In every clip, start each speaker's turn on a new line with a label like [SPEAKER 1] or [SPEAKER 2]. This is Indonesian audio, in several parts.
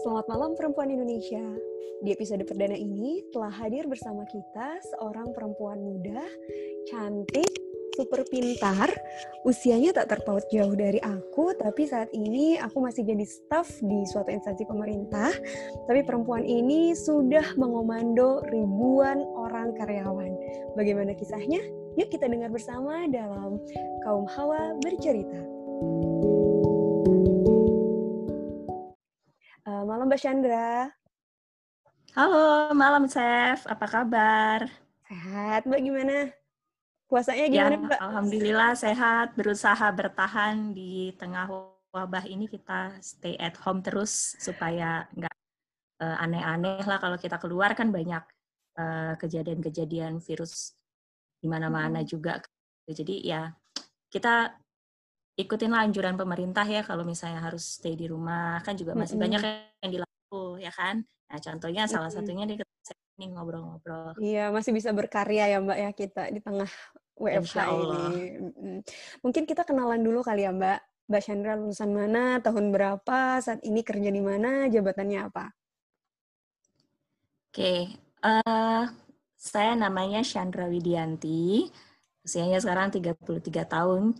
[SPEAKER 1] Selamat malam perempuan Indonesia. Di episode perdana ini telah hadir bersama kita seorang perempuan muda, cantik, super pintar. Usianya tak terpaut jauh dari aku, tapi saat ini aku masih jadi staff di suatu instansi pemerintah. Tapi perempuan ini sudah mengomando ribuan orang karyawan. Bagaimana kisahnya? Yuk kita dengar bersama dalam Kaum Hawa Bercerita. Malam Mbak Chandra.
[SPEAKER 2] Halo, malam Chef. Apa kabar?
[SPEAKER 1] Sehat, Mbak gimana? Puasanya gimana, ya, Mbak?
[SPEAKER 2] Alhamdulillah sehat, berusaha bertahan di tengah wabah ini kita stay at home terus supaya nggak uh, aneh-aneh lah kalau kita keluar kan banyak kejadian kejadian-kejadian virus di mana-mana hmm. juga. Jadi ya kita ikutin anjuran pemerintah ya kalau misalnya harus stay di rumah. Kan juga masih mm -hmm. banyak yang dilakukan ya kan? Nah contohnya mm -hmm. salah satunya di ini ngobrol-ngobrol.
[SPEAKER 1] Iya masih bisa berkarya ya mbak ya kita di tengah WFH ini. Mungkin kita kenalan dulu kali ya mbak. Mbak Chandra lulusan mana tahun berapa saat ini kerja di mana jabatannya apa?
[SPEAKER 2] Oke okay. uh, eh, saya namanya Chandra Widianti usianya sekarang 33 tahun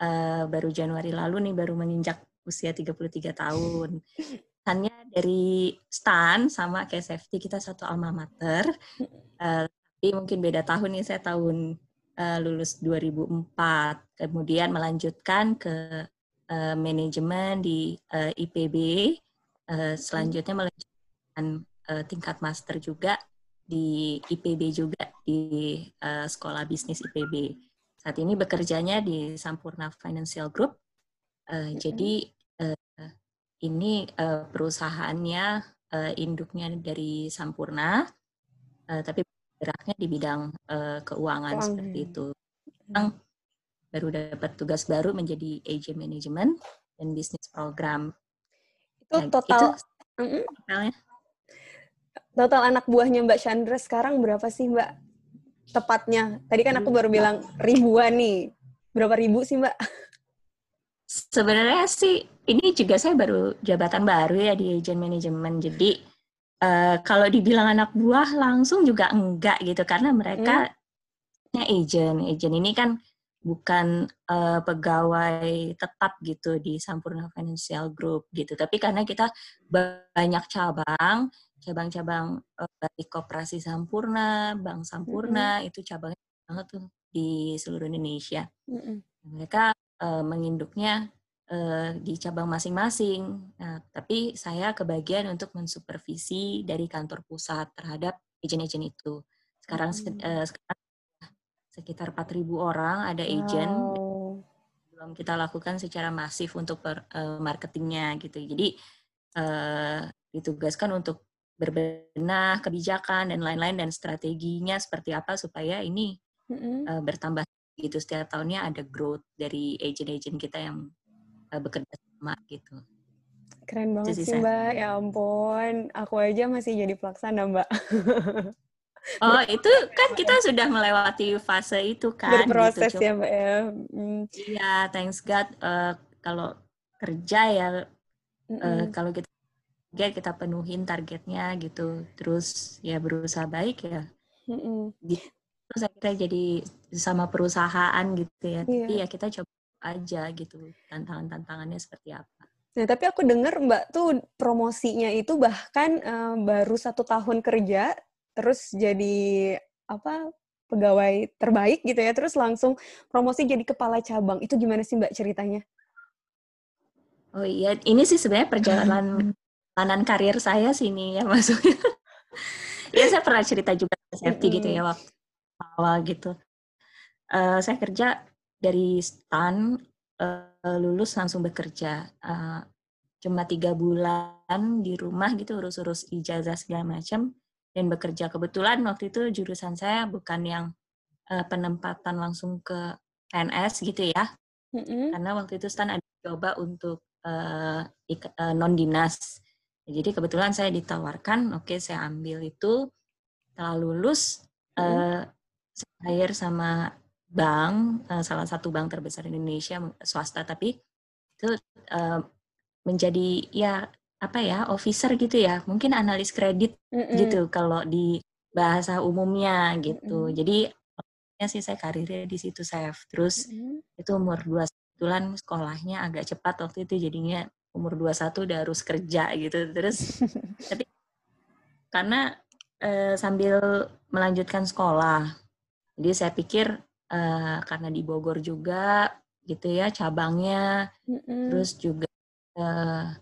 [SPEAKER 2] uh, baru Januari lalu nih baru menginjak usia 33 tahun. Hanya dari Stan sama kayak safety kita satu alma mater. Uh, tapi mungkin beda tahun nih saya tahun uh, lulus 2004. Kemudian melanjutkan ke uh, manajemen di uh, IPB. Uh, selanjutnya melanjutkan uh, tingkat master juga di IPB juga di uh, sekolah bisnis IPB. Saat ini bekerjanya di Sampurna Financial Group. Uh, mm-hmm. Jadi uh, ini uh, perusahaannya uh, induknya dari Sampurna, uh, tapi geraknya di bidang uh, keuangan Uang. seperti itu. Yang baru dapat tugas baru menjadi agent management dan bisnis program.
[SPEAKER 1] Itu nah, total itu, totalnya. Total anak buahnya Mbak Chandra sekarang berapa sih Mbak? Tepatnya? Tadi kan aku baru bilang ribuan nih. Berapa ribu sih, Mbak?
[SPEAKER 2] Sebenarnya sih ini juga saya baru jabatan baru ya di agent management. Jadi uh, kalau dibilang anak buah langsung juga enggak gitu karena mereka hmm. agent. Agent ini kan bukan uh, pegawai tetap gitu di Sampurna Financial Group gitu. Tapi karena kita banyak cabang, cabang-cabang uh, baik koperasi Sampurna, Bank Sampurna, mm-hmm. itu cabangnya banget tuh di seluruh Indonesia. Mm-hmm. Mereka uh, menginduknya uh, di cabang masing-masing. Nah, tapi saya kebagian untuk mensupervisi dari kantor pusat terhadap agen-agen itu. Sekarang mm-hmm. uh, sekarang sekitar 4.000 orang ada agen. Wow. Belum kita lakukan secara masif untuk per, uh, marketingnya gitu. Jadi uh, ditugaskan untuk berbenah kebijakan dan lain-lain dan strateginya seperti apa supaya ini mm-hmm. uh, bertambah gitu setiap tahunnya ada growth dari agent-agent kita yang uh, bekerja sama gitu.
[SPEAKER 1] Keren banget sih Mbak, ya ampun. Aku aja masih jadi pelaksana Mbak.
[SPEAKER 2] oh itu kan kita sudah melewati fase itu kan.
[SPEAKER 1] Gitu. Berproses gitu. ya Mbak ya.
[SPEAKER 2] Hmm. Iya, thanks God. Uh, kalau kerja ya, mm -mm. kalau kita target kita penuhin targetnya gitu terus ya berusaha baik ya mm-hmm. terus akhirnya jadi sama perusahaan gitu ya yeah. tapi ya kita coba aja gitu tantangan-tantangannya seperti apa
[SPEAKER 1] Nah, tapi aku dengar Mbak tuh promosinya itu bahkan uh, baru satu tahun kerja, terus jadi apa pegawai terbaik gitu ya, terus langsung promosi jadi kepala cabang. Itu gimana sih Mbak ceritanya?
[SPEAKER 2] Oh iya, ini sih sebenarnya perjalanan perjalanan karir saya sini ya maksudnya. ya saya pernah cerita juga safety gitu ya waktu awal gitu. Uh, saya kerja dari stan uh, lulus langsung bekerja. Uh, cuma tiga bulan di rumah gitu urus-urus ijazah segala macam dan bekerja kebetulan waktu itu jurusan saya bukan yang uh, penempatan langsung ke PNS gitu ya. Mm-hmm. Karena waktu itu stan ada coba untuk uh, uh, non dinas jadi kebetulan saya ditawarkan, oke okay, saya ambil itu. Setelah lulus, hmm. uh, saya hire sama bank, uh, salah satu bank terbesar di Indonesia, swasta, tapi itu uh, menjadi ya apa ya officer gitu ya mungkin analis kredit mm-hmm. gitu kalau di bahasa umumnya gitu mm-hmm. jadi ya sih saya karirnya di situ chef terus mm-hmm. itu umur dua kebetulan sekolahnya agak cepat waktu itu jadinya umur 21 udah harus kerja gitu terus tapi karena eh, sambil melanjutkan sekolah jadi saya pikir uh, karena di Bogor juga gitu ya cabangnya, mm-hmm. terus juga uh,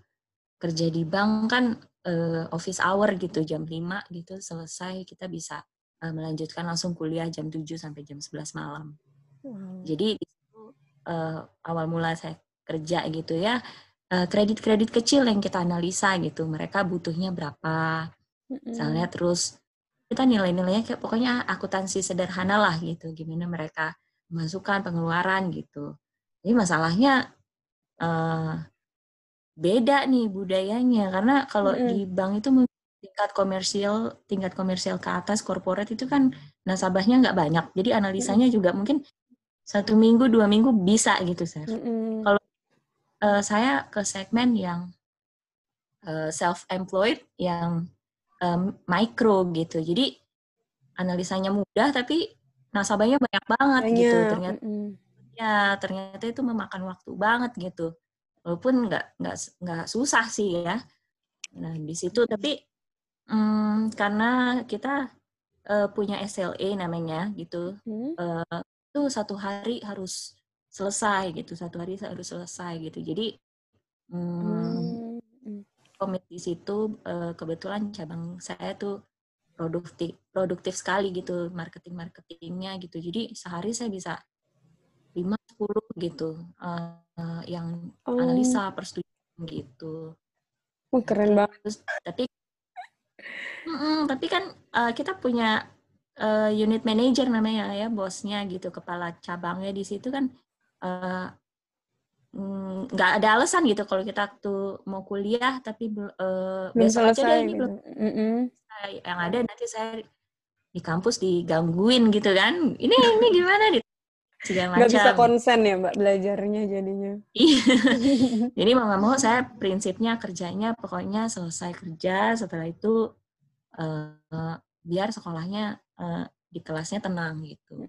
[SPEAKER 2] kerja di bank kan uh, office hour gitu jam 5 gitu selesai kita bisa uh, melanjutkan langsung kuliah jam 7 sampai jam 11 malam. Wow. Jadi itu uh, awal mula saya kerja gitu ya kredit-kredit uh, kecil yang kita analisa gitu. Mereka butuhnya berapa, misalnya terus kita nilai-nilainya kayak pokoknya akuntansi sederhana lah gitu. Gimana mereka masukkan pengeluaran gitu. Jadi masalahnya uh, beda nih budayanya. Karena kalau mm -hmm. di bank itu tingkat komersial tingkat komersial ke atas korporat itu kan nasabahnya nggak banyak. Jadi analisanya mm -hmm. juga mungkin satu minggu dua minggu bisa gitu sih mm -hmm. kalau uh, saya ke segmen yang uh, eh, self employed yang um, micro gitu. Jadi analisanya mudah tapi nasabahnya banyak banget gitu. banyak. gitu. Ternyata mm. ya ternyata itu memakan waktu banget gitu. Walaupun nggak nggak nggak susah sih ya. Nah di situ tapi um, karena kita uh, punya SLA namanya gitu, hmm. uh, itu satu hari harus selesai gitu, satu hari harus selesai gitu. Jadi hmm komit di situ uh, kebetulan cabang saya tuh produktif produktif sekali gitu marketing marketingnya gitu jadi sehari saya bisa lima sepuluh gitu uh, yang oh. analisa persetujuan gitu
[SPEAKER 1] oh, keren banget Terus,
[SPEAKER 2] tapi mm, tapi kan uh, kita punya uh, unit manager namanya ya bosnya gitu kepala cabangnya di situ kan uh, Mm, nggak ada alasan gitu kalau kita tuh mau kuliah tapi uh, besok aja deh ini belum mm -hmm. yang ada nanti saya di kampus digangguin gitu kan. Ini ini gimana nih
[SPEAKER 1] segala macam nggak bisa konsen ya mbak belajarnya jadinya.
[SPEAKER 2] Iya. jadi mau nggak mau saya prinsipnya kerjanya pokoknya selesai kerja setelah itu uh, biar sekolahnya uh, di kelasnya tenang gitu.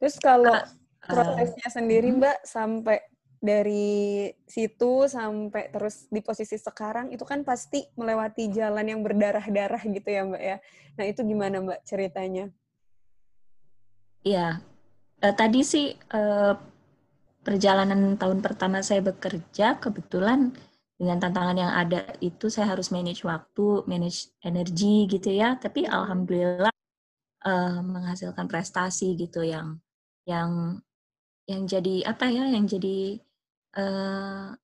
[SPEAKER 1] Terus kalau uh, prosesnya sendiri mbak sampai dari situ sampai terus di posisi sekarang itu kan pasti melewati jalan yang berdarah-darah gitu ya Mbak ya. Nah itu gimana Mbak ceritanya?
[SPEAKER 2] Iya, eh, tadi sih eh, perjalanan tahun pertama saya bekerja kebetulan dengan tantangan yang ada itu saya harus manage waktu, manage energi gitu ya. Tapi alhamdulillah eh, menghasilkan prestasi gitu yang yang yang jadi apa ya, yang jadi uh,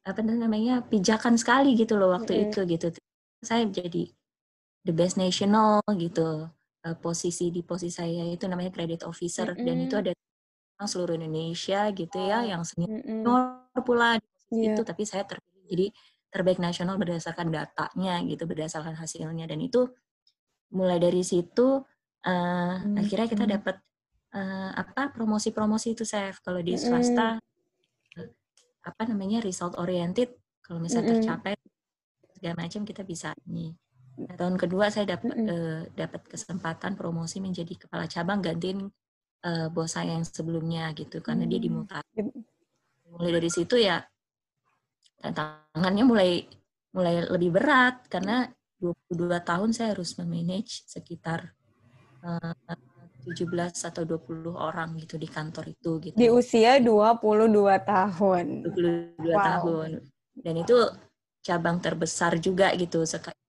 [SPEAKER 2] apa namanya pijakan sekali gitu loh waktu mm -hmm. itu gitu saya jadi the best national gitu uh, posisi di posisi saya itu namanya credit officer mm -hmm. dan itu ada seluruh Indonesia gitu ya yang senior mm -hmm. pula yeah. itu tapi saya terpilih jadi terbaik nasional berdasarkan datanya gitu berdasarkan hasilnya dan itu mulai dari situ uh, mm -hmm. akhirnya kita dapat uh, apa promosi-promosi itu saya kalau di swasta mm apa namanya result oriented. Kalau misalnya mm tercapai segala macam kita bisa ini. Nah, tahun kedua saya dapat mm uh, dapat kesempatan promosi menjadi kepala cabang gantiin uh, bos saya yang sebelumnya gitu. Karena dia dimutasi mulai dari situ ya tantangannya mulai mulai lebih berat. Karena 22 tahun saya harus memanage sekitar uh, 17 atau 20 orang gitu di kantor itu gitu.
[SPEAKER 1] Di usia 22 tahun.
[SPEAKER 2] 22 wow. tahun. Dan itu cabang terbesar juga gitu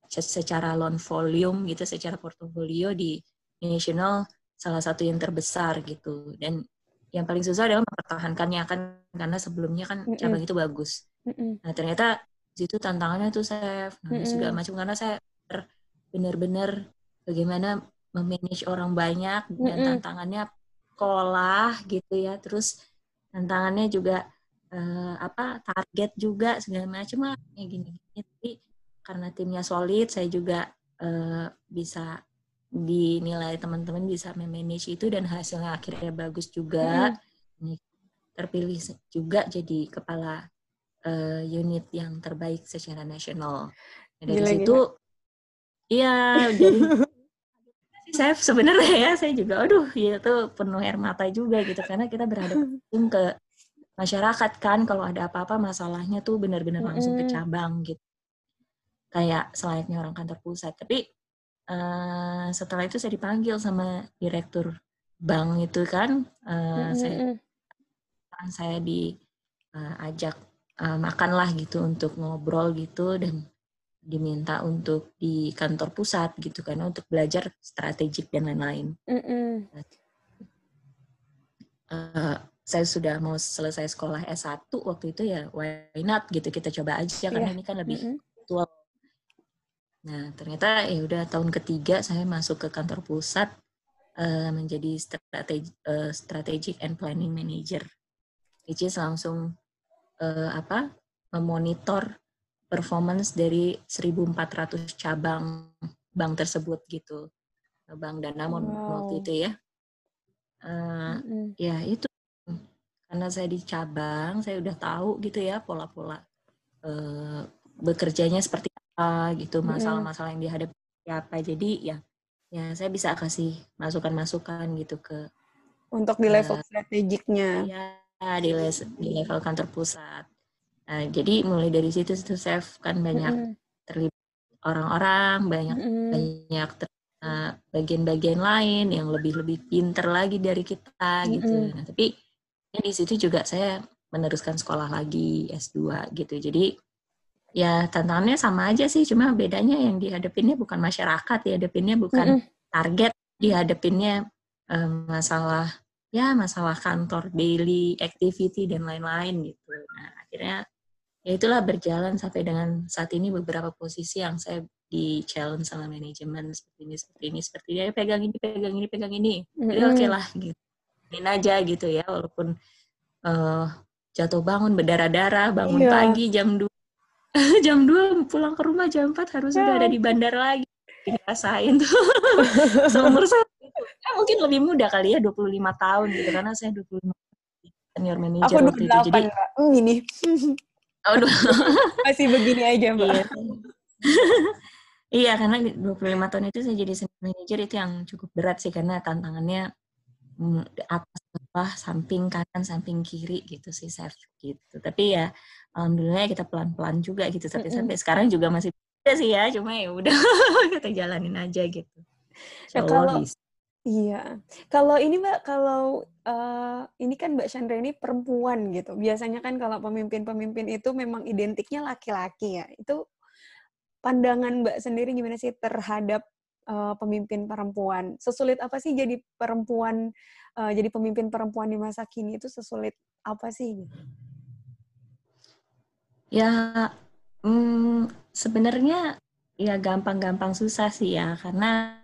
[SPEAKER 2] secara loan volume gitu, secara portofolio di national salah satu yang terbesar gitu. Dan yang paling susah adalah mempertahankannya kan karena sebelumnya kan cabang mm -mm. itu bagus. Mm -mm. Nah, ternyata di situ tantangannya tuh saya nah, mm -mm. segala macam karena saya benar-benar bagaimana memanage orang banyak dan mm -hmm. tantangannya sekolah gitu ya terus tantangannya juga uh, apa target juga segala macam lah kayak gini, gini tapi karena timnya solid saya juga uh, bisa dinilai teman-teman bisa memanage itu dan hasilnya akhirnya bagus juga mm -hmm. terpilih juga jadi kepala uh, unit yang terbaik secara nasional. Nah, dari gila, situ, iya jadi saya sebenarnya ya saya juga, aduh, ya itu penuh air mata juga gitu. Karena kita berhadapan ke masyarakat kan kalau ada apa-apa masalahnya tuh benar-benar langsung ke cabang gitu. Kayak selayaknya orang kantor pusat. Tapi uh, setelah itu saya dipanggil sama direktur bank itu kan. Uh, saya kan saya diajak uh, uh, makan lah gitu untuk ngobrol gitu dan diminta untuk di kantor pusat gitu karena untuk belajar strategik dan lain-lain. Uh, saya sudah mau selesai sekolah S1 waktu itu ya why not gitu kita coba aja yeah. karena ini kan lebih mm -hmm. Nah, ternyata ya udah tahun ketiga saya masuk ke kantor pusat uh, menjadi strategi uh, strategic and planning manager. Which is langsung uh, apa? memonitor performance dari 1400 cabang bank tersebut gitu. Bank Danamon wow. waktu itu ya. Uh, mm -hmm. Ya, itu karena saya di cabang saya udah tahu gitu ya pola-pola uh, bekerjanya seperti apa gitu masalah-masalah yang dihadapi apa jadi ya ya saya bisa kasih masukan-masukan gitu ke
[SPEAKER 1] untuk di level uh, strategiknya
[SPEAKER 2] ya di, les, di level kantor pusat nah, jadi mulai dari situ itu saya kan banyak mm -hmm. terlibat orang-orang banyak mm -hmm. banyak bagian-bagian lain yang lebih lebih pinter lagi dari kita gitu mm -hmm. nah tapi di situ juga saya meneruskan sekolah lagi S2 gitu. Jadi ya tantangannya sama aja sih, cuma bedanya yang dihadapinnya bukan masyarakat, dihadapinnya bukan mm -hmm. target, dihadapinnya um, masalah ya masalah kantor, daily activity dan lain-lain gitu. Nah, akhirnya ya itulah berjalan sampai dengan saat ini beberapa posisi yang saya di challenge sama manajemen seperti ini seperti ini seperti ini. Pegang ini pegang ini pegang ini. Jadi oke okay lah gitu. Aja gitu ya walaupun uh, jatuh bangun berdarah-darah bangun iya. pagi jam 2 jam 2 pulang ke rumah jam 4 harus sudah ada di bandara lagi. Ngerasain tuh. Seumur saya eh, mungkin lebih muda kali ya 25 tahun gitu karena saya 25 senior manager
[SPEAKER 1] aku 28 waktu itu. Jadi hmm, ini oh, masih begini aja mbak.
[SPEAKER 2] Iya. iya karena 25 tahun itu saya jadi senior manager itu yang cukup berat sih karena tantangannya atas bawah samping kanan samping kiri gitu sih chef gitu. Tapi ya alhamdulillah kita pelan pelan juga gitu tapi mm -hmm. sampai sekarang juga masih ada sih ya cuma ya udah kita jalanin aja gitu.
[SPEAKER 1] Ya, kalau Iya, kalau ini mbak, kalau uh, ini kan mbak Chandra ini perempuan gitu. Biasanya kan kalau pemimpin-pemimpin itu memang identiknya laki-laki ya. Itu pandangan mbak sendiri gimana sih terhadap uh, pemimpin perempuan. Sesulit apa sih jadi perempuan, uh, jadi pemimpin perempuan di masa kini itu sesulit apa sih?
[SPEAKER 2] Ya, hmm, sebenarnya ya gampang-gampang susah sih ya, karena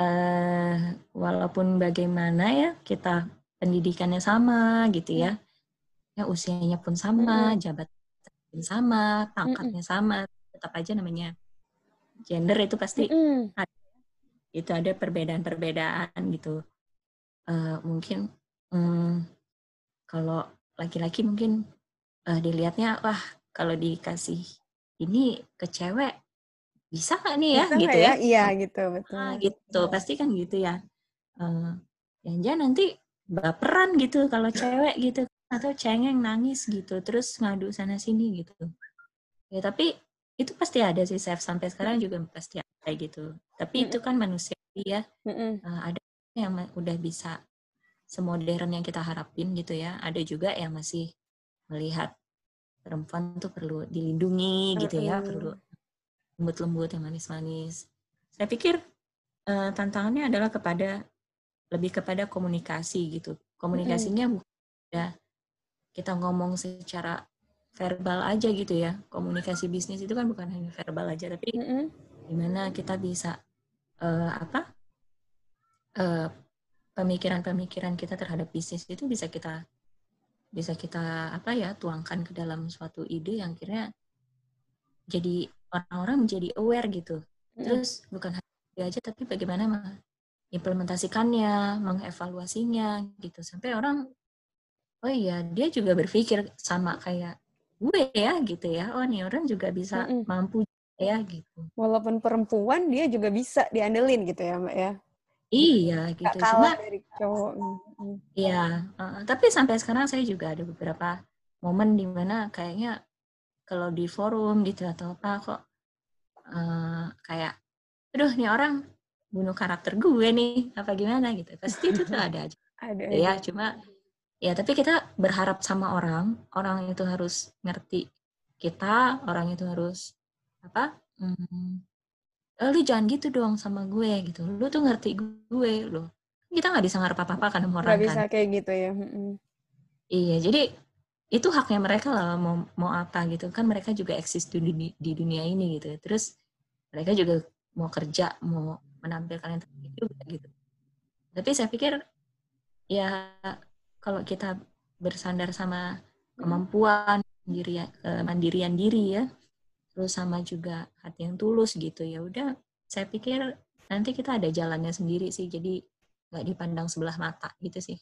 [SPEAKER 2] uh, walaupun bagaimana ya kita pendidikannya sama gitu ya, ya usianya pun sama, jabatan sama, pangkatnya sama, tetap aja namanya gender itu pasti mm. ada, itu ada perbedaan-perbedaan gitu. Uh, mungkin um, kalau laki-laki mungkin uh, dilihatnya wah kalau dikasih ini ke cewek bisa nggak nih ya bisa
[SPEAKER 1] gitu ya? ya? Iya gitu betul.
[SPEAKER 2] Ah, gitu pasti kan gitu ya. Uh, ya nanti baperan gitu kalau cewek gitu atau cengeng nangis gitu terus ngadu sana sini gitu. Ya tapi itu pasti ada sih chef sampai sekarang juga pasti ada gitu tapi mm itu kan manusia ya mm uh, ada yang udah bisa semodern yang kita harapin gitu ya ada juga yang masih melihat perempuan tuh perlu dilindungi gitu ya perlu lembut-lembut yang manis-manis. Saya pikir uh, tantangannya adalah kepada lebih kepada komunikasi gitu. Komunikasinya mm bukan kita ngomong secara verbal aja gitu ya. Komunikasi bisnis itu kan bukan hanya verbal aja tapi mm -hmm. gimana kita bisa uh, apa eh, pemikiran-pemikiran kita terhadap bisnis itu bisa kita bisa kita apa ya tuangkan ke dalam suatu ide yang kira jadi orang-orang menjadi aware gitu mm. terus bukan hanya aja tapi bagaimana mengimplementasikannya mengevaluasinya gitu sampai orang oh iya dia juga berpikir sama kayak gue ya gitu ya oh nih orang juga bisa
[SPEAKER 1] Mm-mm.
[SPEAKER 2] mampu ya gitu
[SPEAKER 1] Walaupun perempuan dia juga bisa diandelin gitu ya Mbak ya.
[SPEAKER 2] iya
[SPEAKER 1] Gak
[SPEAKER 2] gitu
[SPEAKER 1] kalah
[SPEAKER 2] cuma
[SPEAKER 1] dari cowok.
[SPEAKER 2] Iya uh, tapi sampai sekarang saya juga ada beberapa momen di mana kayaknya kalau di forum gitu atau apa kok uh, kayak aduh nih orang bunuh karakter gue nih apa gimana? Gitu. Pasti itu tuh ada aja.
[SPEAKER 1] Ada
[SPEAKER 2] ya
[SPEAKER 1] aja.
[SPEAKER 2] cuma ya tapi kita berharap sama orang orang itu harus ngerti kita orang itu harus apa hmm, "Eh, lu jangan gitu dong sama gue gitu. Lu tuh ngerti gue lo kita nggak bisa ngarep apa apa kan sama orang
[SPEAKER 1] Gak
[SPEAKER 2] kan.
[SPEAKER 1] bisa kayak gitu ya.
[SPEAKER 2] Iya jadi itu haknya mereka lah mau mau apa gitu. Kan mereka juga eksis di dunia, di dunia ini gitu. Terus mereka juga mau kerja mau menampilkan yang terbaik juga gitu. Tapi saya pikir ya kalau kita bersandar sama kemampuan eh, mandirian diri ya terus sama juga hati yang tulus gitu ya udah saya pikir nanti kita ada jalannya sendiri sih. Jadi nggak dipandang sebelah mata gitu sih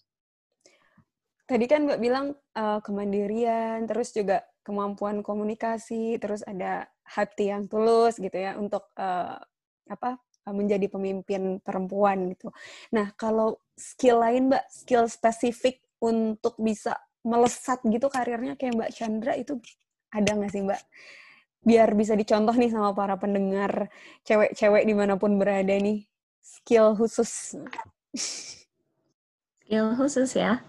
[SPEAKER 1] Tadi kan Mbak bilang eh, kemandirian, terus juga kemampuan komunikasi, terus ada hati yang tulus gitu ya untuk eh, apa eh, menjadi pemimpin perempuan gitu. Nah kalau skill lain Mbak, skill spesifik untuk bisa melesat gitu karirnya kayak Mbak Chandra itu ada nggak sih Mbak? Biar bisa dicontoh nih sama para pendengar cewek-cewek di mana pun berada nih, skill khusus.
[SPEAKER 2] skill khusus ya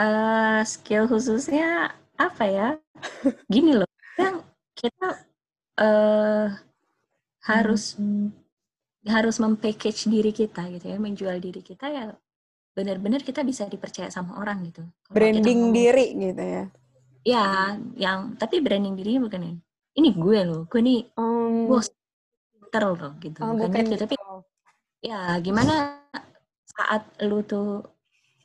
[SPEAKER 2] Eh, skill khususnya apa ya gini loh kan kita eh harus harus mempackage diri kita gitu ya menjual diri kita ya benar-benar kita bisa dipercaya sama orang gitu kita
[SPEAKER 1] Branding
[SPEAKER 2] ngomong-
[SPEAKER 1] diri gitu ya.
[SPEAKER 2] ya yang tapi branding dirinya bukan ini ini gue loh gue nih
[SPEAKER 1] Um,
[SPEAKER 2] bos pinter loh gitu
[SPEAKER 1] oh,
[SPEAKER 2] bukan
[SPEAKER 1] bukan
[SPEAKER 2] gitu tapi
[SPEAKER 1] gitu.
[SPEAKER 2] ya gimana saat lu tuh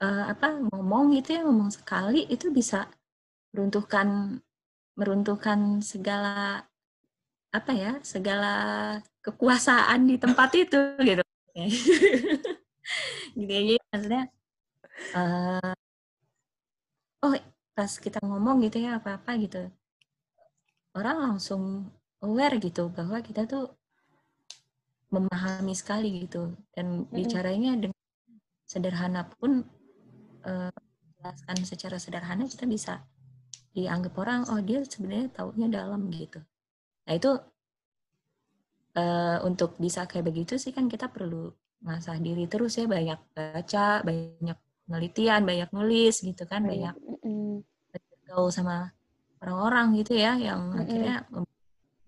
[SPEAKER 2] eh, apa ngomong gitu ya ngomong sekali itu bisa meruntuhkan meruntuhkan segala apa ya segala kekuasaan di tempat itu gitu. Gitu ya jadi maksudnya eh, oh pas kita ngomong gitu ya apa apa gitu orang langsung aware gitu bahwa kita tuh memahami sekali gitu dan bicaranya dengan sederhana pun eh, jelaskan secara sederhana kita bisa dianggap orang oh dia sebenarnya taunya dalam gitu nah itu eh, untuk bisa kayak begitu sih kan kita perlu ngasah diri terus ya banyak baca banyak penelitian banyak nulis gitu kan banyak
[SPEAKER 1] Mm-mm.
[SPEAKER 2] bergaul sama orang-orang gitu ya yang akhirnya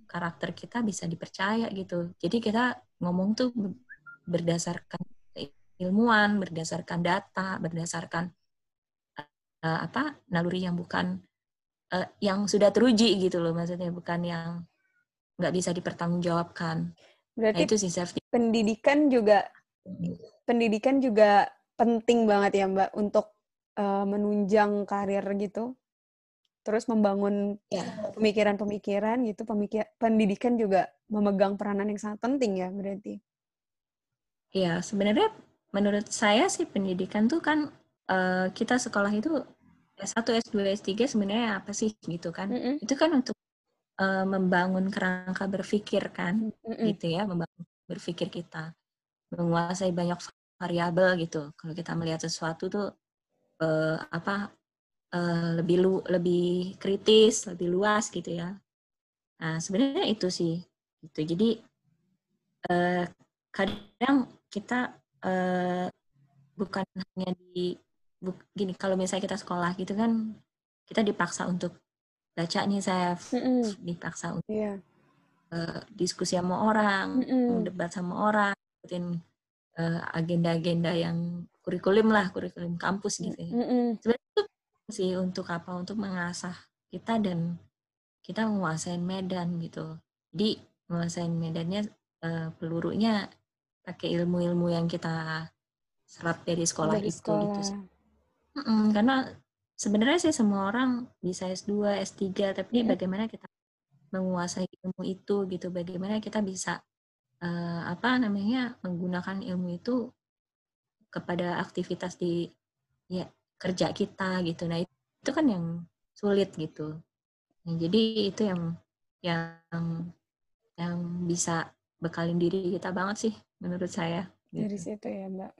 [SPEAKER 2] karakter kita bisa dipercaya gitu. Jadi kita ngomong tuh be- berdasarkan ilmuwan, berdasarkan data, berdasarkan eh, apa naluri yang bukan eh, yang sudah teruji gitu loh maksudnya bukan yang nggak bisa dipertanggungjawabkan. Nah,
[SPEAKER 1] Berarti
[SPEAKER 2] itu sih safety.
[SPEAKER 1] pendidikan juga pendidikan juga penting banget ya Mbak untuk eh, menunjang karir gitu. Terus membangun
[SPEAKER 2] Ya.
[SPEAKER 1] pemikiran-pemikiran gitu, pemikir pendidikan juga memegang peranan yang sangat penting ya berarti.
[SPEAKER 2] Ya, sebenarnya menurut saya sih pendidikan tuh kan eh, kita sekolah itu S1, S2, S3 sebenarnya apa sih gitu kan.
[SPEAKER 1] Mm-mm.
[SPEAKER 2] Itu kan untuk eh, membangun kerangka berpikir kan
[SPEAKER 1] Mm-mm.
[SPEAKER 2] gitu ya, membangun berpikir kita. Menguasai banyak variabel gitu. Kalau kita melihat sesuatu tuh eh, apa eh, lebih lu lebih kritis, lebih luas gitu ya. Nah, sebenarnya itu sih gitu. Jadi eh, kadang kita eh, bukan hanya di buk- gini kalau misalnya kita sekolah gitu kan kita dipaksa untuk baca nih saya
[SPEAKER 1] Mm-mm.
[SPEAKER 2] dipaksa untuk
[SPEAKER 1] Iya.
[SPEAKER 2] eh, diskusi sama orang,
[SPEAKER 1] Mm-mm.
[SPEAKER 2] debat sama orang, ikutin eh, agenda-agenda yang kurikulum lah, kurikulum kampus gitu ya.
[SPEAKER 1] Mm-mm.
[SPEAKER 2] Sebenarnya itu sih untuk apa? Untuk mengasah kita dan kita menguasai medan gitu. Jadi menguasai medannya eh, pelurunya pakai ilmu-ilmu yang kita serap dari sekolah
[SPEAKER 1] Dari
[SPEAKER 2] itu gitu
[SPEAKER 1] sekolah.
[SPEAKER 2] sih. Mm-mm, karena sebenarnya sih semua orang bisa S2, S3, tapi
[SPEAKER 1] Mm-mm.
[SPEAKER 2] bagaimana kita menguasai ilmu itu gitu, bagaimana kita bisa eh, apa namanya menggunakan ilmu itu kepada aktivitas di ya kerja kita gitu. Nah itu kan yang sulit gitu. Nah, jadi itu yang yang yang bisa bekalin diri kita banget sih menurut saya.
[SPEAKER 1] Dari gitu. situ ya Mbak.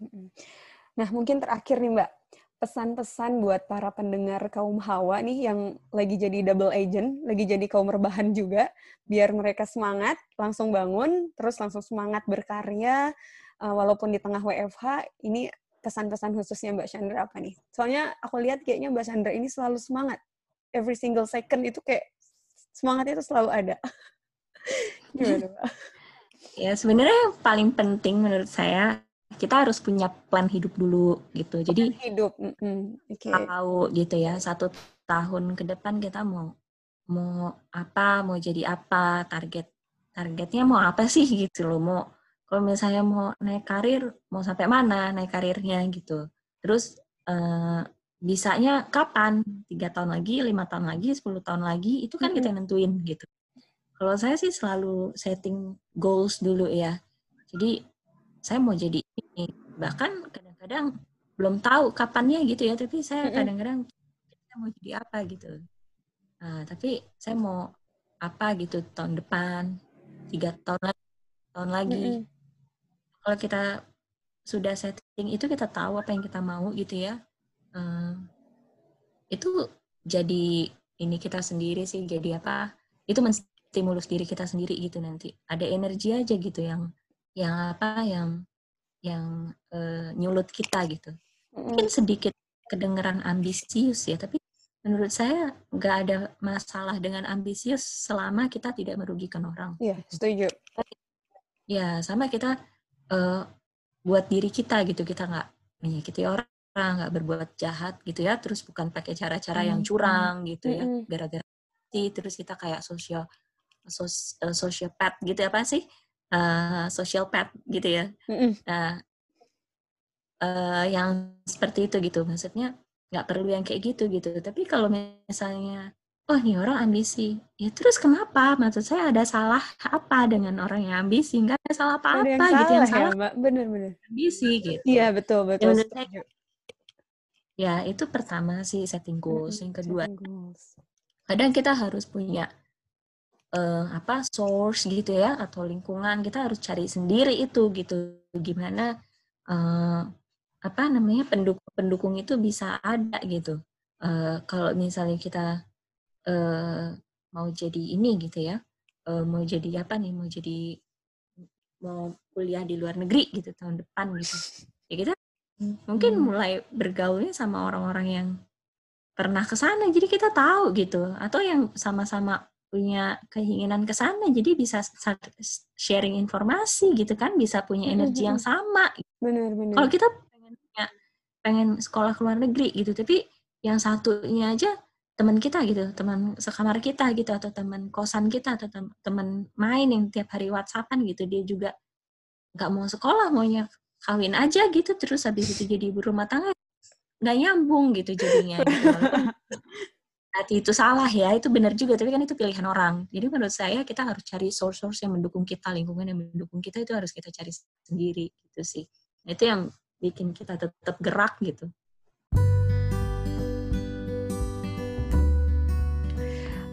[SPEAKER 1] Nah mungkin terakhir nih Mbak, pesan-pesan buat para pendengar kaum hawa nih yang lagi jadi double agent, lagi jadi kaum rebahan juga, biar mereka semangat, langsung bangun, terus langsung semangat berkarya, uh, walaupun di tengah WFH, ini pesan-pesan khususnya Mbak Chandra apa nih? Soalnya aku lihat kayaknya Mbak Chandra ini selalu semangat. Every single second itu kayak semangatnya itu selalu ada. Gimana Mbak?
[SPEAKER 2] Ya sebenarnya yang paling penting menurut saya kita harus punya plan hidup dulu gitu. Jadi
[SPEAKER 1] hidup, mm-hmm.
[SPEAKER 2] okay. tahu gitu ya satu tahun ke depan kita mau mau apa, mau jadi apa, target targetnya mau apa sih gitu loh. Mau kalau misalnya mau naik karir, mau sampai mana naik karirnya gitu. Terus eh, bisanya kapan? Tiga tahun lagi, lima tahun lagi, sepuluh tahun lagi, itu kan mm-hmm. kita nentuin gitu. Kalau saya sih selalu setting goals dulu ya. Jadi saya mau jadi ini. Bahkan kadang-kadang belum tahu kapannya gitu ya. Tapi saya kadang-kadang saya mau jadi apa gitu. Nah, tapi saya mau apa gitu tahun depan tiga tahun lagi tahun lagi. Mm -hmm. kalau kita sudah setting itu kita tahu apa yang kita mau gitu ya. Uh, itu jadi ini kita sendiri sih jadi apa? Itu menstimulus diri kita sendiri gitu nanti. Ada energi aja gitu yang yang apa yang yang uh, nyulut kita gitu. Mungkin sedikit kedengeran ambisius ya tapi menurut saya nggak ada masalah dengan ambisius selama kita tidak merugikan orang
[SPEAKER 1] iya setuju.
[SPEAKER 2] Ya sama kita uh, buat diri kita gitu. Kita nggak menyakiti orang nggak berbuat jahat gitu ya. Terus bukan pakai cara-cara yang curang gitu ya. Gara-gara terus kita kayak sosial sos, uh, sociopath gitu apa sih uh, social pet gitu ya. Mm-hmm. Nah, uh, yang seperti itu gitu, maksudnya nggak perlu yang kayak gitu gitu. Tapi kalau misalnya, oh ini orang ambisi, ya terus kenapa? Maksud saya ada salah apa dengan orang yang ambisi? Nggak ada salah apa-apa gitu. Salah
[SPEAKER 1] yang salah ya, Mbak. Benar-benar.
[SPEAKER 2] Ambisi gitu.
[SPEAKER 1] Iya betul betul. Ya, saya,
[SPEAKER 2] ya itu pertama sih setting goals. Yang kedua, kadang kita harus punya uh, apa source gitu ya atau lingkungan kita harus cari sendiri itu gitu. Gimana uh, apa namanya pendukung pendukung itu bisa ada gitu. Uh, kalau misalnya kita uh, mau jadi ini gitu ya uh, mau jadi apa nih mau jadi mau kuliah di luar negeri gitu tahun depan gitu. Ya kita mungkin hmm. mulai bergaulnya sama orang-orang yang pernah ke sana jadi kita tahu gitu. Atau yang sama-sama punya keinginan ke sana jadi bisa sharing informasi gitu kan bisa punya energi yang sama.
[SPEAKER 1] Benar benar
[SPEAKER 2] kalau kita pengen punya pengen sekolah ke luar negeri gitu tapi yang satunya aja teman kita gitu teman sekamar kita gitu atau teman kosan kita atau teman main yang tiap hari whatsappan gitu dia juga nggak mau sekolah maunya kawin aja gitu terus habis itu jadi ibu rumah tangga nggak nyambung gitu jadinya. Gitu. Hati itu salah ya, itu benar juga, tapi kan itu pilihan orang. Jadi menurut saya kita harus cari source-source yang mendukung kita, lingkungan yang mendukung kita itu harus kita cari sendiri gitu sih. Itu yang bikin kita tetap gerak gitu.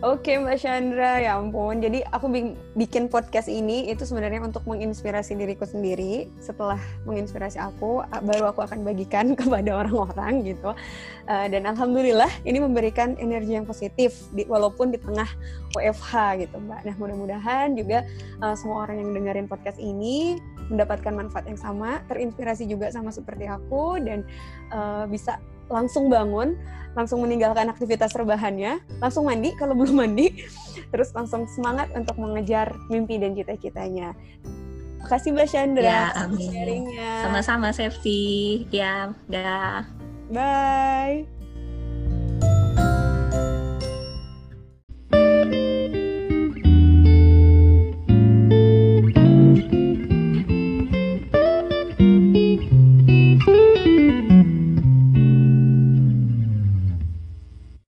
[SPEAKER 1] Oke Mbak Chandra, ya ampun. Jadi aku bikin podcast ini itu sebenarnya untuk menginspirasi diriku sendiri. Setelah menginspirasi aku, baru aku akan bagikan kepada orang-orang gitu. Uh, dan alhamdulillah ini memberikan energi yang positif walaupun di tengah WFH gitu Mbak. Nah mudah-mudahan juga uh, semua orang yang dengerin podcast ini mendapatkan manfaat yang sama, terinspirasi juga sama seperti aku dan uh, bisa langsung bangun, langsung meninggalkan aktivitas rebahannya, langsung mandi kalau belum mandi, terus langsung semangat untuk mengejar mimpi dan cita-citanya. Makasih Mbak Chandra
[SPEAKER 2] ya, amin. sharingnya. Sama-sama Safety. Ya, dah.
[SPEAKER 1] Bye.